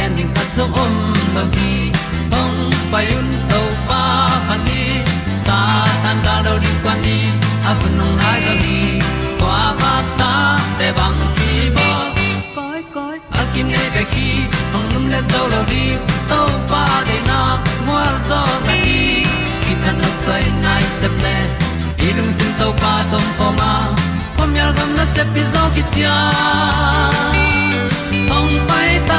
gen ding khat zo om lo gi hong pai un to pa pa ni sa tan da do di kwan ni a bu nong nai zo ni kwa ba ta te bang ki bo koi koi a kim nei be ki hong lum le zo lo di to pa de na mo zo ta ni ki tan no sai nai se ple ilung sin to pa tom pa ma. Pom yal gam na se pi zo ki tia hong pai ta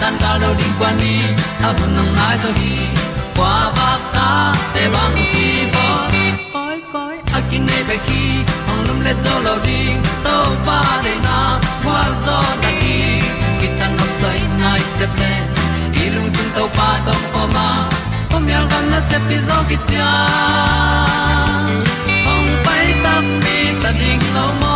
tan cao do đi qua đi, ta bu nang mai zo gi qua ba ta te bang ki bo koi koi a kin nei be ki ong lum le zo lo di to pa de na kwa zo ta ki ki tan nok sai nai se ple lung sun to pa tom ko ma. Pom yal gam na se pi zo ki tia ong pai ta mi ta ding lo mo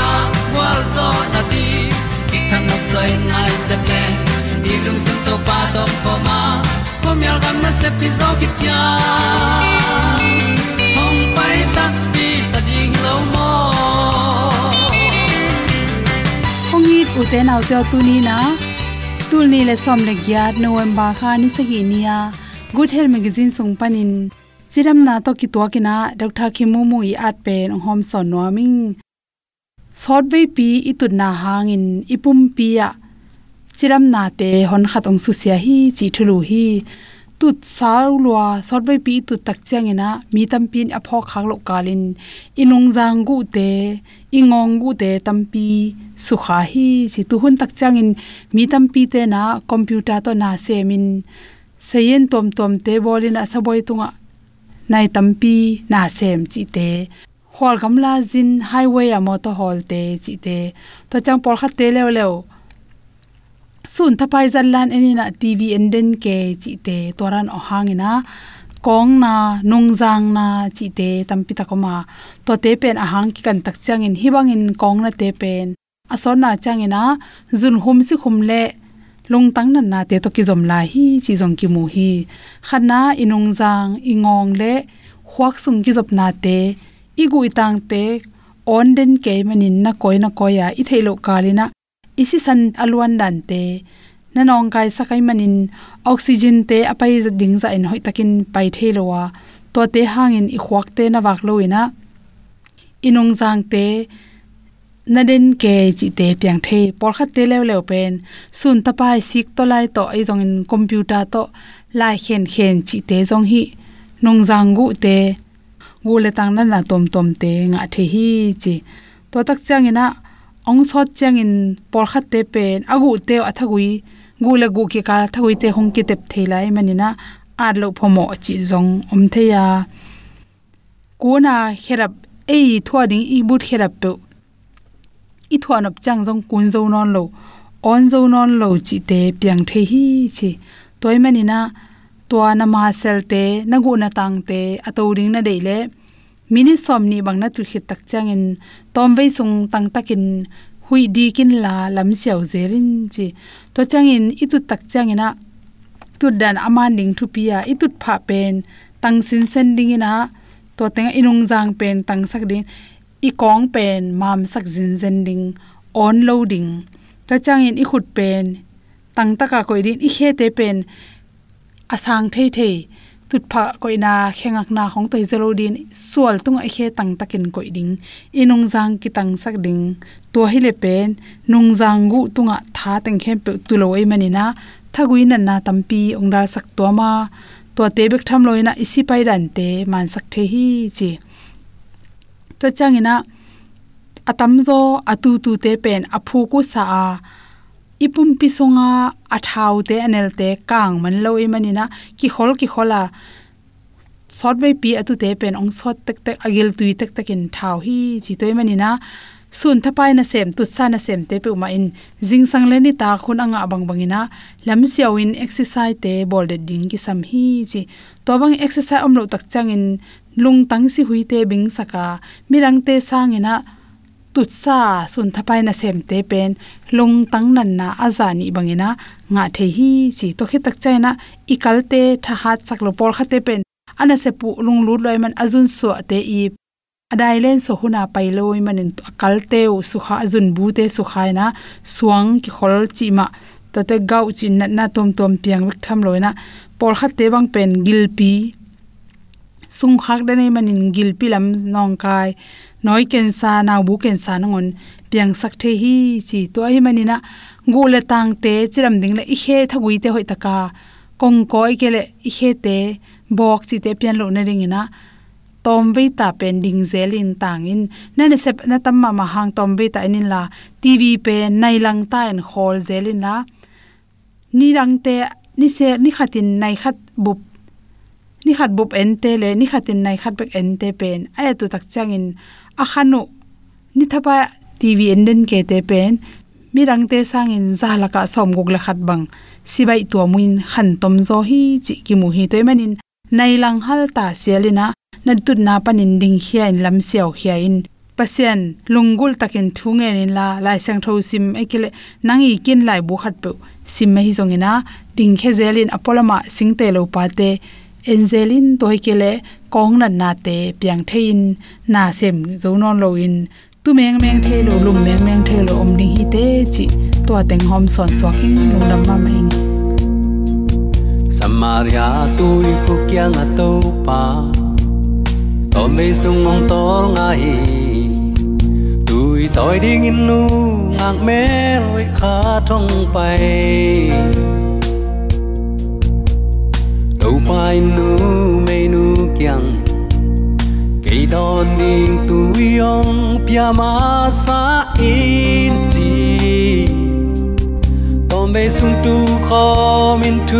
zo na ti ki kan nok sai nai se ple ni lung sun to pa to pa ma. Ko mi al gam na se pi zo ki tia hom pai ta ti ta ding lo mo ong ni u te nau te tu ni na tu ni le som le gyat november kha ni sa hi nia good health magazine sung panin chiram na to ki to kina dr khimu mu i at pe hom son no ming sot ve pi itut na hangin ipum pia chiram na te hon khat ong su sia hi, chi thulu hi. Tut sau lua sot vai pi tu tak changena mi tam pin a pho khang lo kalin inung jang gu te ingong gu te tampi su kha hi. Chi tu hun tak changin mi tam pi te na, computer to na semin seyen tom tom te bolin a saboi tunga. Nai tampi na sem chi te hol gamla jin highway a motor hol te chi te to chang por kha te lew lew sun thapai zallan enina tv enden ke chi te toran o hangina kong na nungjang na chi te tampi takoma to te pen a hang ki kan tak changin hibangin kong na te pen ason na changina zun hum si khum le lung tang nan na te to ki zom la hi chi zong ki mu hi. Khana inung jang ingong le khwak sung ki zop na te igu itang te on den ke manin na koi na koya i thelo kalina. Isi san alwan dan te na nong kai sakai manin oxygen te apai ding za in hoi takin pai thelowa to te hangin i khwak te na wak loina inong jang te na den ke chi te piang the por kha te lew lew pen. Sun ta pai sik to lai to, ai jong in computer to, lai khen khen chi te jong hi. Nong jang gu te gu le tang na na tom tom te nga the hi chi. To tak chang ina ong sot chang in por khat te pen agu te athagui gu le gu ki ka thagui te hong ki tep thelai manina ar lo phomo chi jong om the ya kuna kherap ei thwa ding i but kherap pe. I thwa nop chang jong kun zo non lo, on zo non lo chi te piang the hi chi. Toy manina tua na ma sel te, na gu na tang te, ato ring na de le. Mini som ni bang na tu khit tak chang in, tom ve sung tang takin hui di kin la lam siaw zerin chi. To chang in itu tak chang ina tu dan aman ning thu pia, itut pha pen, tang sin sen ding ina, to teng inung jang pen, tang sak din i kong pen, mam sak zin zen ding, on loading to chang in i khut pen, tang taka koi din, i khe te pen asang thei thei tutpha koina khengak na khong toi zero din sual tung a khe tang takin koi ding. Inung jang ki tang sak ding. To hi le pen, nung jang gu tunga tha teng khem pe tu lo ei manina thagui na na tampi ongda sak to ma. To te bek tham loina isi pai ran te man sak the hi chi. To changina atam zo atu tu te pen aphu ku sa a ipum pisonga athau te anel te kang man lo i manina ki khol, ki khola sot ve pi atu te pen ong sot tek tek agil tui tek tek in thau hi chi toy manina sun thapai na sem tu sa na sem te pe ma in jing sang le ni ta khun anga bang bangina lam siaw in exercise te bol de ding ki sam hi chi. To bang exercise om lo tak chang in lung tang si hui te bing saka. Mirang te sang ina tut sa sun thapai na sem te pen lung tang nan na azani bangina nga the hi chi to khi tak chaina ikal te tha hat sak lo por khate pen ana se pu lung lut loi man azun so te i adai len so huna pailoi manin akal te u su kha azun bu te su khaina suang ki khol chi ma to te gau chin na na tom tom piang wek tham loina por khat te bang pen gilpi sung khak da nei manin gilpi lam nong kai noi ken sa na bu ken sa ngon piang sak the hi chi to hi manina gu le tang te chiram ding le i he thagui te hoi taka kong koi ke le i he te bok chi te pian lo na ring ina tom ve ta pen ding zelin tang in. Na ne sep na tam ma ma hang tom ve ta in la tv pe nai lang ta en khol zelin la ni rang te ni se ni khatin nai khat bup ni khat bup en te le ni khatin nai khat bek en te pen ai tu tak changin in akhanu ni thapa tv enden ke te pen mi rang te sang in za la ka som gok la khat bang. Sibai tu muin khan tom zo hi, chi ki mu hi toy manin. Nai lang hal ta selina na tut na panin ding hia in lam siaw hia in pasien lungul takin thunge in la, lai sang tho sim ekile nangi kin lai bu khat pe. Sim mai zongina, ding khe zelin apolama singte lo pa te. Enzelin toy kele kong na na te piang thein na sem zo non lo in tu meng meng the lo lum meng meng the lo om ding hi te chi to teng hom son so king lo dam ma mai Samaria tôi khu kia ngà tâu pa to mê sung ngong tol ngai tôi tôi đi nghìn nu ngang mê lối khá trong bay tàu bay nu mê nu kiang. Cây đòn đi tôi ông pia ma sa in chi. Tom mê sung tu kho min tu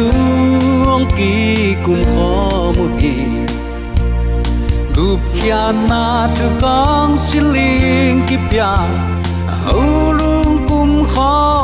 ông kỳ cùng kho một kỳ. Gup kia na tu kong siling hầu lung cùng kho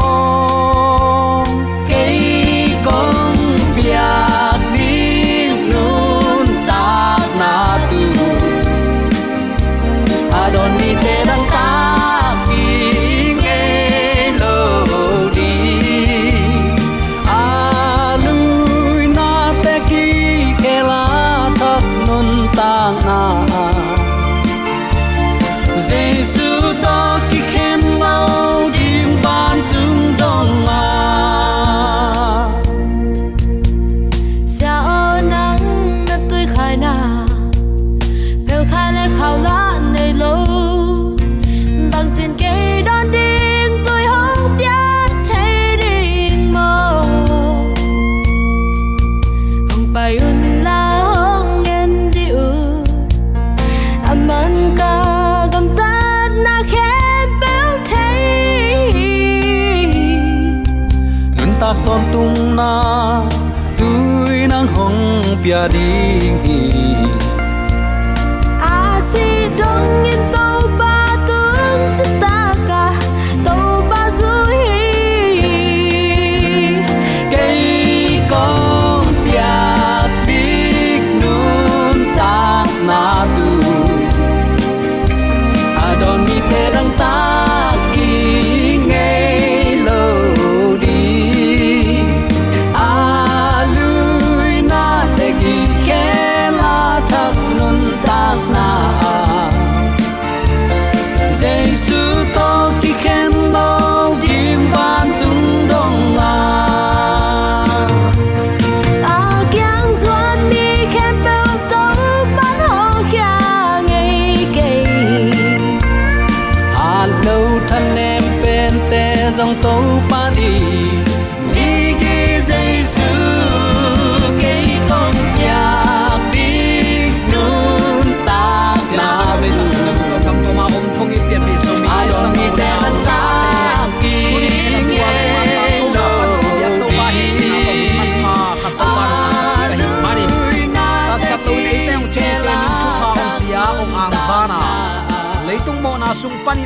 pia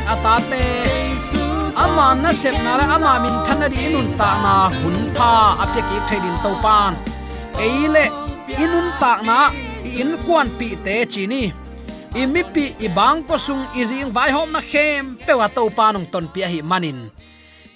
na sung panin atate. Ama na sep na ra ama min thana di inun ta na hun pha apya ki thedin to pan. Eile inun ta na in kwan pi te chini. Imi pi ibang ko sung izing vai hom na khem pewa to panong ton pi hi manin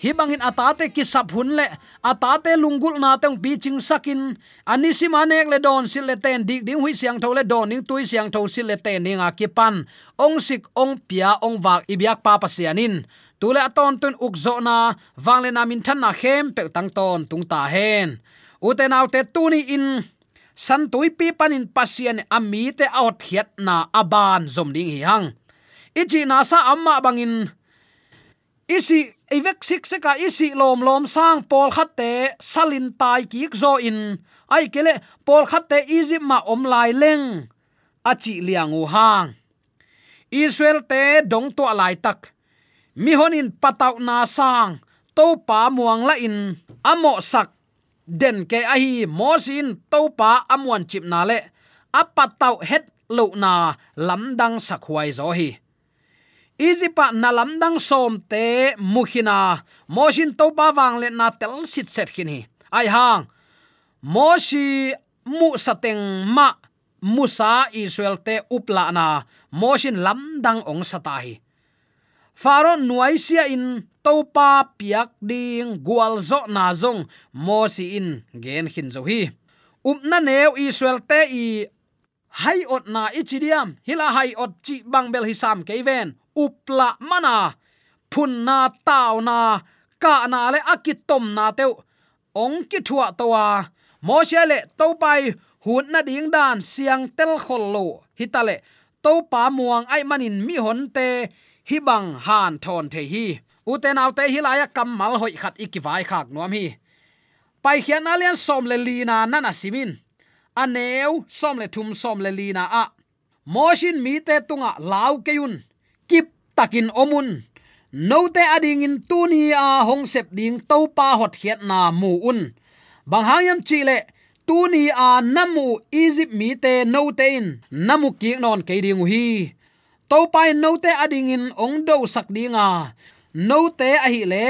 hibangin atate ki saphun le. Atate lungul na teng biching sakin. Anisi manek le don sil le ten. Dik ding hui siang tho le don ning tui siang tho sil le ten. Ninga a ki pan. Ong sik, ong pia, ong wak ibyak pa pa sianin. Tule aton tun ukzo na wangle na min than na khem pe tang ton, tung ta hen. Uten autte tuni in. San tui pi panin pasian ami te out hiat na aban zom ding hi hang. Ichi na sa amma bangin isi evek sik se ka isi lom lom sang pol khatte, salin tai ki zo in. Ai kele pol khatte izi ma om lai leng. Achi liang u hang. Israel te dong to lai tak. Mi honin Patau na sang. To pa muang la in. Amo sak. Den ke a hi mosin to pa amwan chip na le. Apatau het lo na lamdang sakhuai zo hi izipa nalamdang som te muhina moshin to pa wang le na tel sit set khini ai hang. Moshi mu sateng ma musa israel te upla na. Moshin lamdang ong satahi faron nuaisia in topa piak ding gwal zo na zong. Mosi in gen khin zo hi. Upna neu israel te i hai ot na ichidiam. Hila hai ot chi bangbel hisam keven upla mana phun na taw na ka na le akitom na teu. Ong ki thua towa mo le to pai hun na ding dan siang tel khol lo. Hitale to pa muang ai manin mi hon te hi bang han thon the hi. Uten autte kam mal hoi khat ikiwai khak nuam hi. Pai khian alian som le lina nana simin. Aneu som le thum som le lina a. Moshin mi te tunga lau keun yun takin omun. Note ading in tuni a hong sep ding to pa hot hiat na mu un. Bang hayam chile tuni a namu egypt mi te note in. Namu ki non ke ding hi to pai note ading in ong do sak dinga. Note a hi le,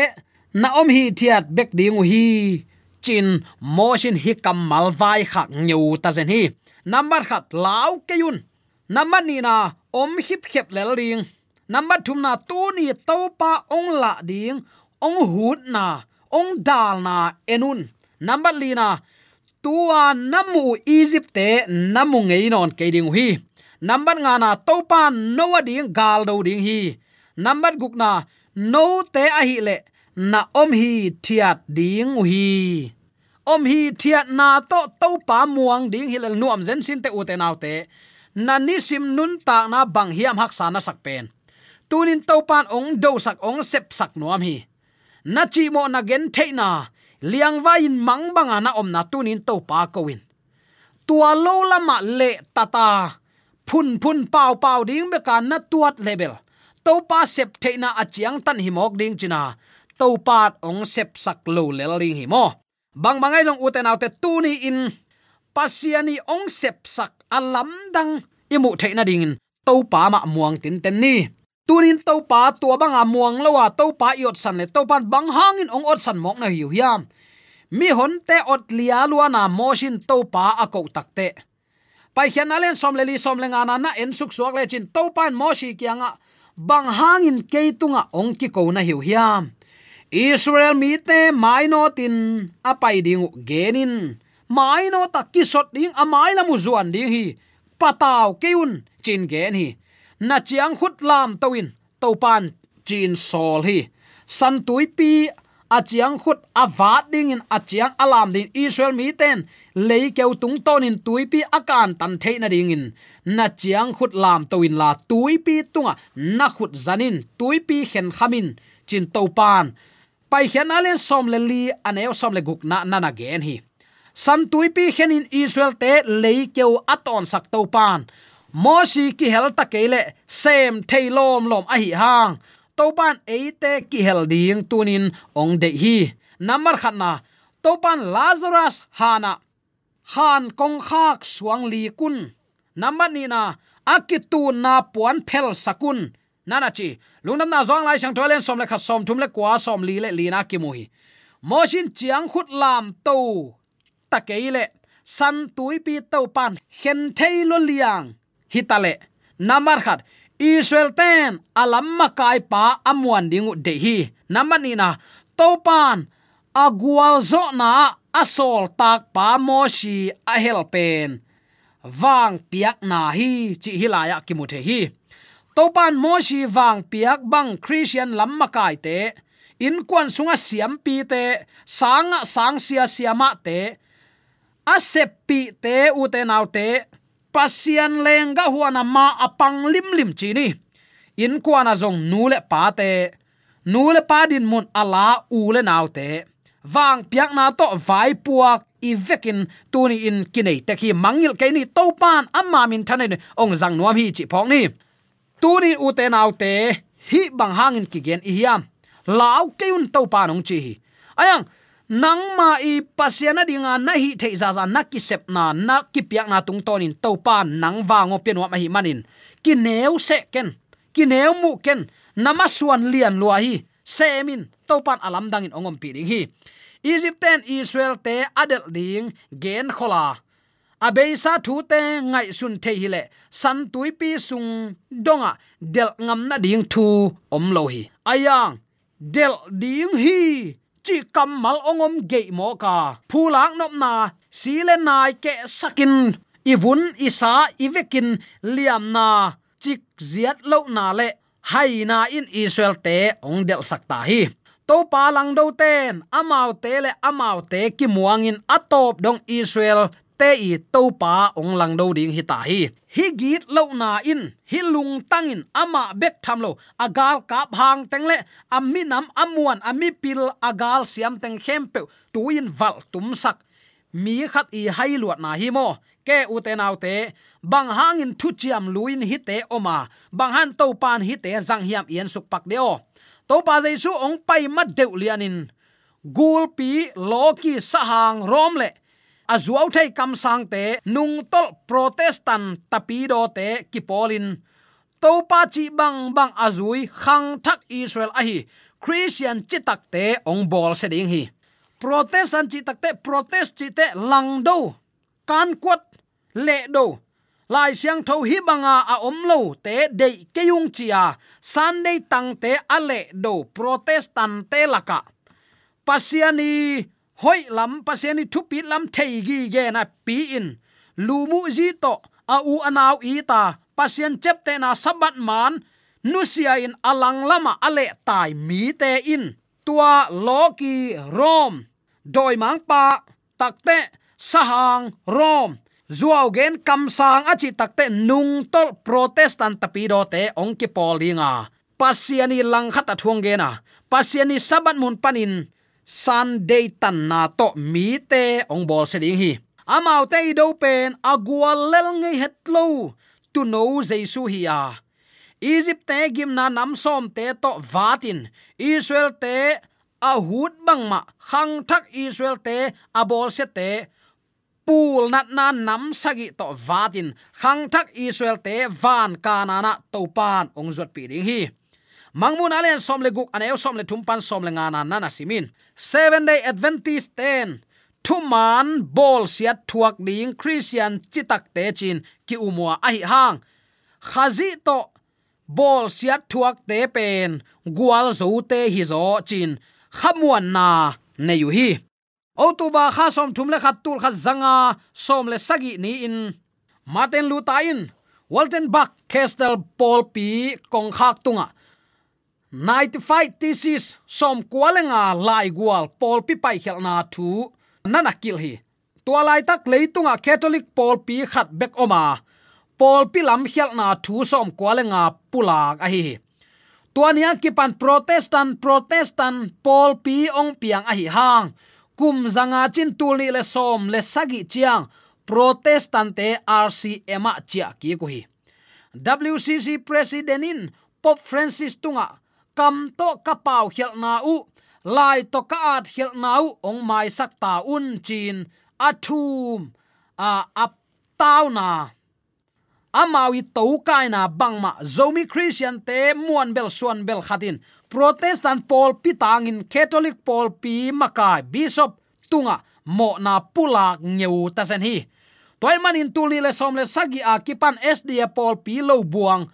na om hi thiat bek ding hi chin motion hi kamal vai khak nyu ta zen hi. Number khat lau ke yun. Number ni na om hip khep lel ring number thum na, tu ni to pa ong la ding, ong hut na, ong dal na enun. Number li na, tua namu egypt te namu ngei non ke ding hi. Number nga na to pa no ding, gal do ding hi. Number guk na no te a hi le, na om hi thiat ding hi. Om hi thiat na to to pa muang ding hi le nuam zen sin te u te nau te. Na ni sim nun ta na bang hiam hak sana sak pen tunin topan ong do sak ong, sep sak nuam hi. Na chi mo na gen the na, liang va in mang banga na om na tunin to pa kowin tua lo lama le tata phun phun pau pau ding be kan na tuat level. To pa sep the na achiang tan hi mok ding china to pat ong sep sak lo lel ling hi mo. Bang bangai jong uten autte tuni in pasiani ong sep sak alam dang imu theina ding to pa ma muang tin ten ni tunin to pa to banga muang lawa to pa iot san le to pan bang hangin ong ot san mok na hiu hiam. Mi hon te ot lia lua na motion to pa ako takte pai khian alen som le li som le ngana na na en suk suak le chin to pan mo shi kyanga bang hangin keitunga ong ki ko na hiu hiam. Israel mi te mai no tin apai ding genin. Mai no takki sot ding amai la mu zuan ding hi. Pataw keun chin gen hi na chiang khut lam toin to pan chin sol hi. San tuipi a chiang khut a vat ding in, a chiang alam din. Israel mi ten, lei keu tung ton in tuipi akan tan theina ding in. Na chiang khut lam toin la tuipi tunga, na khut zanin tuipi khen khamin, chin topan pai khen alen som le li aneu som le guk na na na gen hi. San tuipi khenin israel te, lei keu aton sak topan moshi ki hel ta kele sem thailom lom a hi hang topan eite ki hel ding tunin ong de hi namar khatna topan lazarus hana khan kong khak suang li kun number ni na akitu na puan phel sakun nana chi lungnam na zong lai sang tolen som le kha som thum le kwa som li le li na ki mu hi mosin chiang khut lam to takeile san tui pi to pan hen thei lo liang hitale namar khat israel ten alam makai pa amwan dingu de hi. Namani na topan agwal zo na asol tak pa moshi a helpen wang piak na hi, chi hilaya ki mu the hi. Topan, moshi wang piak, bang, christian lam makai te. In kwan sunga siam pi te. Sanga sang sia siama te. Asep pi te u te nau te pasian lenga huana ma apang lim lim chini in kwana zong nule pa te. Nule pa din mun ala ule naute wang piak na to vai puak i vekin tuni in kinai te khi mangil ke ni to pan amma min thane ong zang nuam hi chi phok ni. Tuni u te nau hi bang hangin ki gen i hiam. Lao keun to pan ong chi ayang nang ma i pasiana dinga na hi thei za za na ki sep na na ki piak na tung tonin to pa nang wango pen ma hi manin. Ki neu se ken, ki neu mu ken, nama suan lian lua hi semin to pan alam dangin ongom pi ding hi. Egypten israel te adel ding gen khola. Abeisa thu te ngai sun the hi le, san tui pi sung donga del ngam na ding thu om lo hi. Ayang, del ding hi chi kamal ongom ge mo ka. Phulak nop na sile nai ke sakin. Ivun isa ivekin liam na. Chik ziat lo na le, hai na in israel te ong del sakta hi. To pa lang do ten, amau te le amau te ki muangin atop dong israel, te i to pa ong lang do ding hi ta hi hi git lo na in, hi lung tangin ama bek tham lo. Agal kap hang tengle ammi nam amuan, ami pil agal siam teng khempe tuin val tum sak. Mi khat i hai luat na hi mo. Ke u te nau te, bang hang in thu chiam luin hi te oma. Bang han to pan hi te zang hiam yen suk pak deo to pa jaisu ong pai mat deuh lianin gul pi loki sahang rom le azuaw thei kam sang te, nung tol protestant tapido te kipolin. To pa chi bang bang azui khang thak israel a hi. Christian chi tak te ong bol se ding hi. Protestant chi tak te, protest chi te lang do. Kan kwat, le do. Lai siang tho hi banga a om lo te de keyung chia sunday tang te ale do. Protestant te laka. Pasiani hoi lam paseni thupi lam thei gi ge na pi in. Lumu ji to a u anau i ta. Pasien chep te na sabat man. Nusia in alang lama ale tai mi te in. Tua loki rom. Doi mang pa takte sahang rom. Zuaw gen kam sang achi takte nung tol protestant tapido te ongki polinga pasiani lang khata thuang gena pasiani sabat mun panin sunday tan na to mi te ong bol se ding hi amau te do pen agual lel ngei het lo tu no jesu hi a egypt te gim na nam som te to vatin israel te, a hut bang ma khang thak israel te abol se te. Pul nat na nam sagi to vatin khang thak israel te van kanana to pan ong zot pi ding hi mangmun alen som le guk aneu som le thumpan som le ngana nana simin seven day adventist ten. Thuman bol siat thuak ding christian chitak te chin ki umwa ai hang. Khazi to bol siat thuak te pen gwal zo te hi zo chin. Khamuan na ne yu hi. O tu ba kha som thum le khat tul kha zanga som le sagi ni in. Martin luther in. Walton buck castle paul P. Kong khak tunga. 95 thesis som kwalenga lai gwal paul pi pai khelna thu, nana kil hi tua lai tak leitunga catholic, paul pi khat bek oma. Paul pi lam khelna thu, som kwalenga pulak a hi tua nia ki pan protestant protestant, paul pi ong piang a hi hang. Kum zanga chin tul ni le som le sagi chiang. Protestante rc ema chia ki ko hi. Wcc president in pop francis tunga kam to kapau khel na u, lai to ka at khel na u, ong mai sak ta un chin athum a ap tau na. Amawi to kai na bangma zomi christian te muan bel suan bel khatin. Protestant paul pitangin, catholic paul pi makai bishop tunga, mo na pulak ngeu ta sen hi. Toy manin tuli le som le sagi a kipan sda paul pi lo buang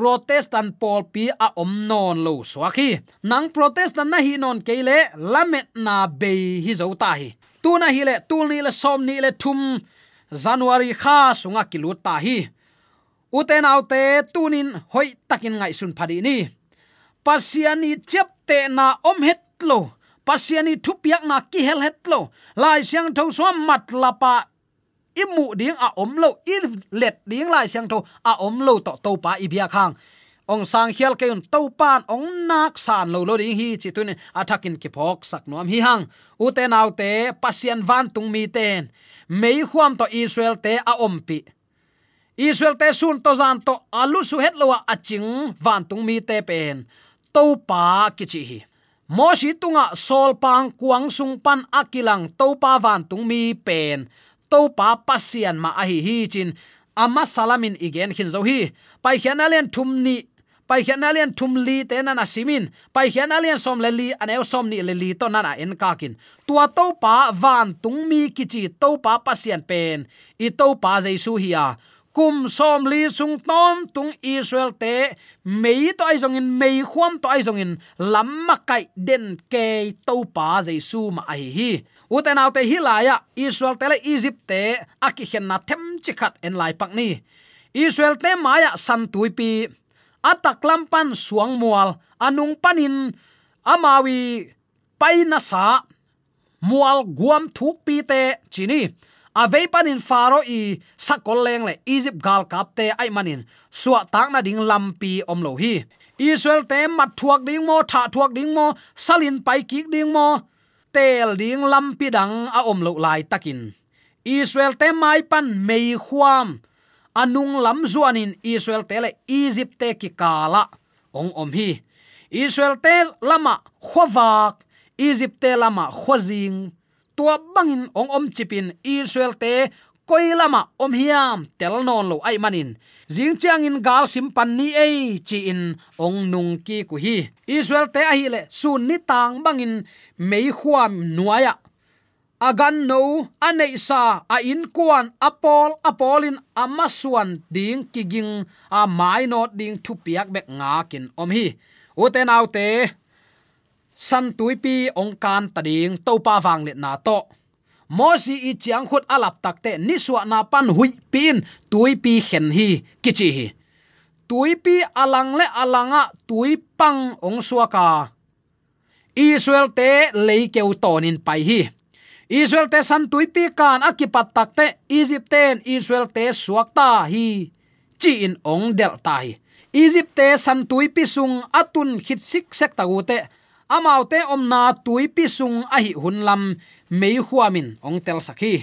protestant paul pi a om non lo swaki nang protestant na hi non keile lamet na be hi zo ta hi. Tu na hi le tul ni le, som ni le, thum january kha sunga kilut ta hi. Uten autte tunin hoi takin ngai sun phadi ni. Pasiani chepte na om hetlo pasiani thupiak na ki hel hetlo lai siang tho so mat lapa imu ding a à om lo i let ding lai siang tho a à om lo to to pa i bia khang. Ong sang khial ke un to pan ong nak san lo lo ding hi chi tun athakin à ki phok sak nuam hi hang u te nau te pasian van tung mi ten mei huam to israel te a om pi. Israel te sun to zan to alu su het lo a ching van tung mi te pen. To pa ki chi hi. Mo shi tunga sol pang kuang sung pan akilang to pa van tung mi pen to pa pasian ma a hi hi chin. Ama salamin igen khin zo hi pai khian alian thum ni, pai khian alian thum li te na na simin. Pai khian alian som le li aneu som ni le li to na na en ka kin. Tua to pa van tung mi ki chi to pa pasian pen. I to pa jaisu hi a, kum som li sung tom tung israel te, mei to ai jong in, mei khuam to ai jong in lamma kai den ke to pa jaisu ma ai hi uten autte hilaya, israel tele egypt te aki hen na them chi khat en lai pak ni. Israel te maya san tuipi atak lampan suang mual, anung panin, amawi paina sa mual guam thuk pi te chini. Avei panin faro i sakol leng le egypt gal kap te ai manin. Suwa tak na ding lampi om lo hi. Israel te mat thuak ding mo, tha thuak ding mo, salin pai kik ding mo tel ding lampi dang a om lo lai takin. Israel te mai pan mei khuam. Anung lam zuanin israel tele egypt te ki kala. Ong om hi. Israel te lama khowak egypt te lama khozing tua bangin ong om chipin israel te koilama, om hiam, tel non lo ai manin. Jing chang in gal sim pan ni ei, chi in ong nung ki ku hi. Israel te a hi le sun ni tang bangin mei khuam nuaya agan no anei sa, a in kuan apol apolin amasuan ding kiging a mai not ding thu piak bek nga kin om hi. Uten autte san tuipi ong kan tading to pa wang let na to mosi i chiang khut alap takte niswa na pan hui pin, tui pi khen hi kichi hi. Tui pi alang le alanga, tui pang ong suaka israel te leikeu tonin pai hi. Israel te san tui pi kan akipat takte egypt ten israel te suakta hi, chi in ong del tai egypt te san tuipi sung atun khit sik sek tagute amaute omna tuipi sung ahi hunlam mei huamin ong tel sakhi.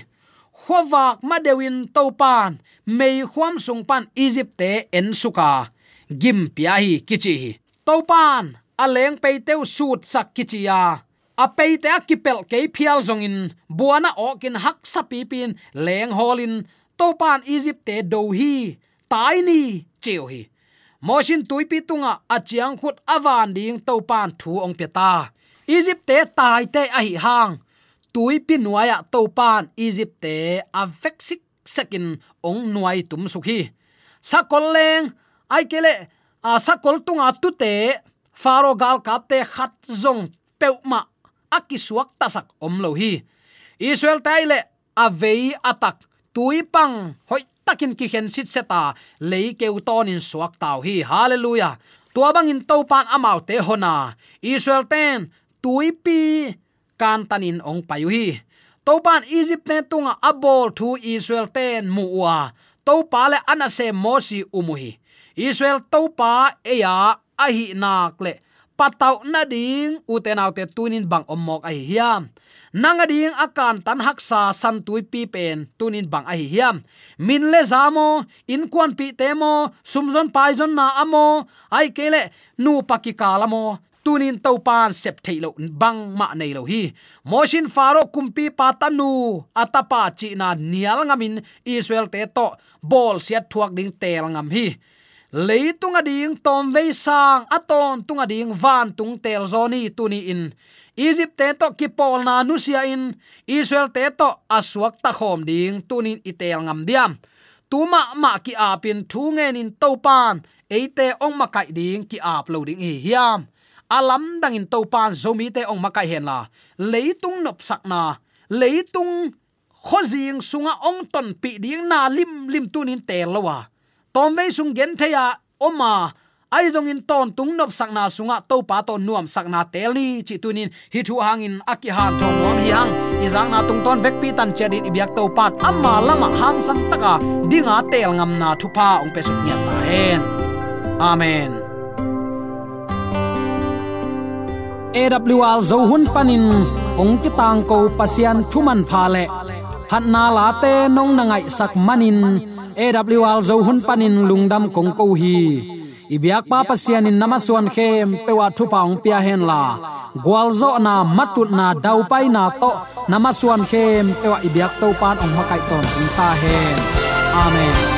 Khowak madewin topan mei huam sung pan egypt te en suka. Gim pia hi kichi hi. Topan aleng peiteu sut sak kichia peite a kipel ke phial zongin, buana okin hak sapipin, leng holin. Topan egypt te do hi, tai ni, chiu hi moshin tuipi tunga achiang khut awan ding to pan thu ong peta egypt te tai te a hi hang. Tuipi nuaya to pan egypt te avek sik sekin ong nuai tum sukhi sakol leng, ai kele a sakol tunga tu te faro gal kap te khat zong peuma akisuak tasak om lo hi. Israel taile avei atak tuipang hoi takin ki khen sit seta à. lei keu tonin suak tau hi. Hallelujah. Tua bangin to pan amau te hona à. israel ten tuipi kan tanin ong payu hi. To pan egypt te tunga à. abol thu israel ten muwa to pa le anase mosi umuhi israel to pa eya ahi nak le patau na ding uten autte tunin bang omok ai hiam nanga ding akan tan haksa san tui pi pen tunin bang ai hiam min le zamo in kwan pi temo sumzon paizon na amo ai kele nu pakikalamo tunin topan sep thailo bang ma nei lo hi. Moshin faro kumpi patanu atapa chi na nial ngamin israel te to, bol siat thuak ding tel ngam hi leitung ading tom ve sang aton tung ading van tung tel zoni tuni in. Egypt te to ki pol na nu sia in, israel te to aswak ta khom ding tunin itel ngam diam. Tuma ma ki apin thu ngen in topan eite ong makai ding ki ap lo ding hi hiam. Alam dang dangin topan zomi te ong makai hen la. Leitung nop sakna leitung khozing sunga ong ton pi ding na lim lim tunin tel lawa tom ve sung gen theya oma. Ai zong in ton tung nop sakna sunga to pa to nuam sakna teli chi tunin hi thu hangin aki han thong mom hi hang. Izang na tung ton vek pi tan chadin ibyak to pa, amma lama hang sang taka dinga tel ngam na thu pa. Ong pe suk nyat ta hen. Amen. AWR zo hun panin ong ki tang ko pasian thuman pha le. Phat na la te nong na ngai sak manin AWR zo hun panin lungdam kong ko hi. Ibyak pa pasian in namaswan khem pewa thu paung pia hen la. Gwalzo na matut na dau pai na to namaswan khem pewa ibyak to pan ong makai ton ta hen. Amen.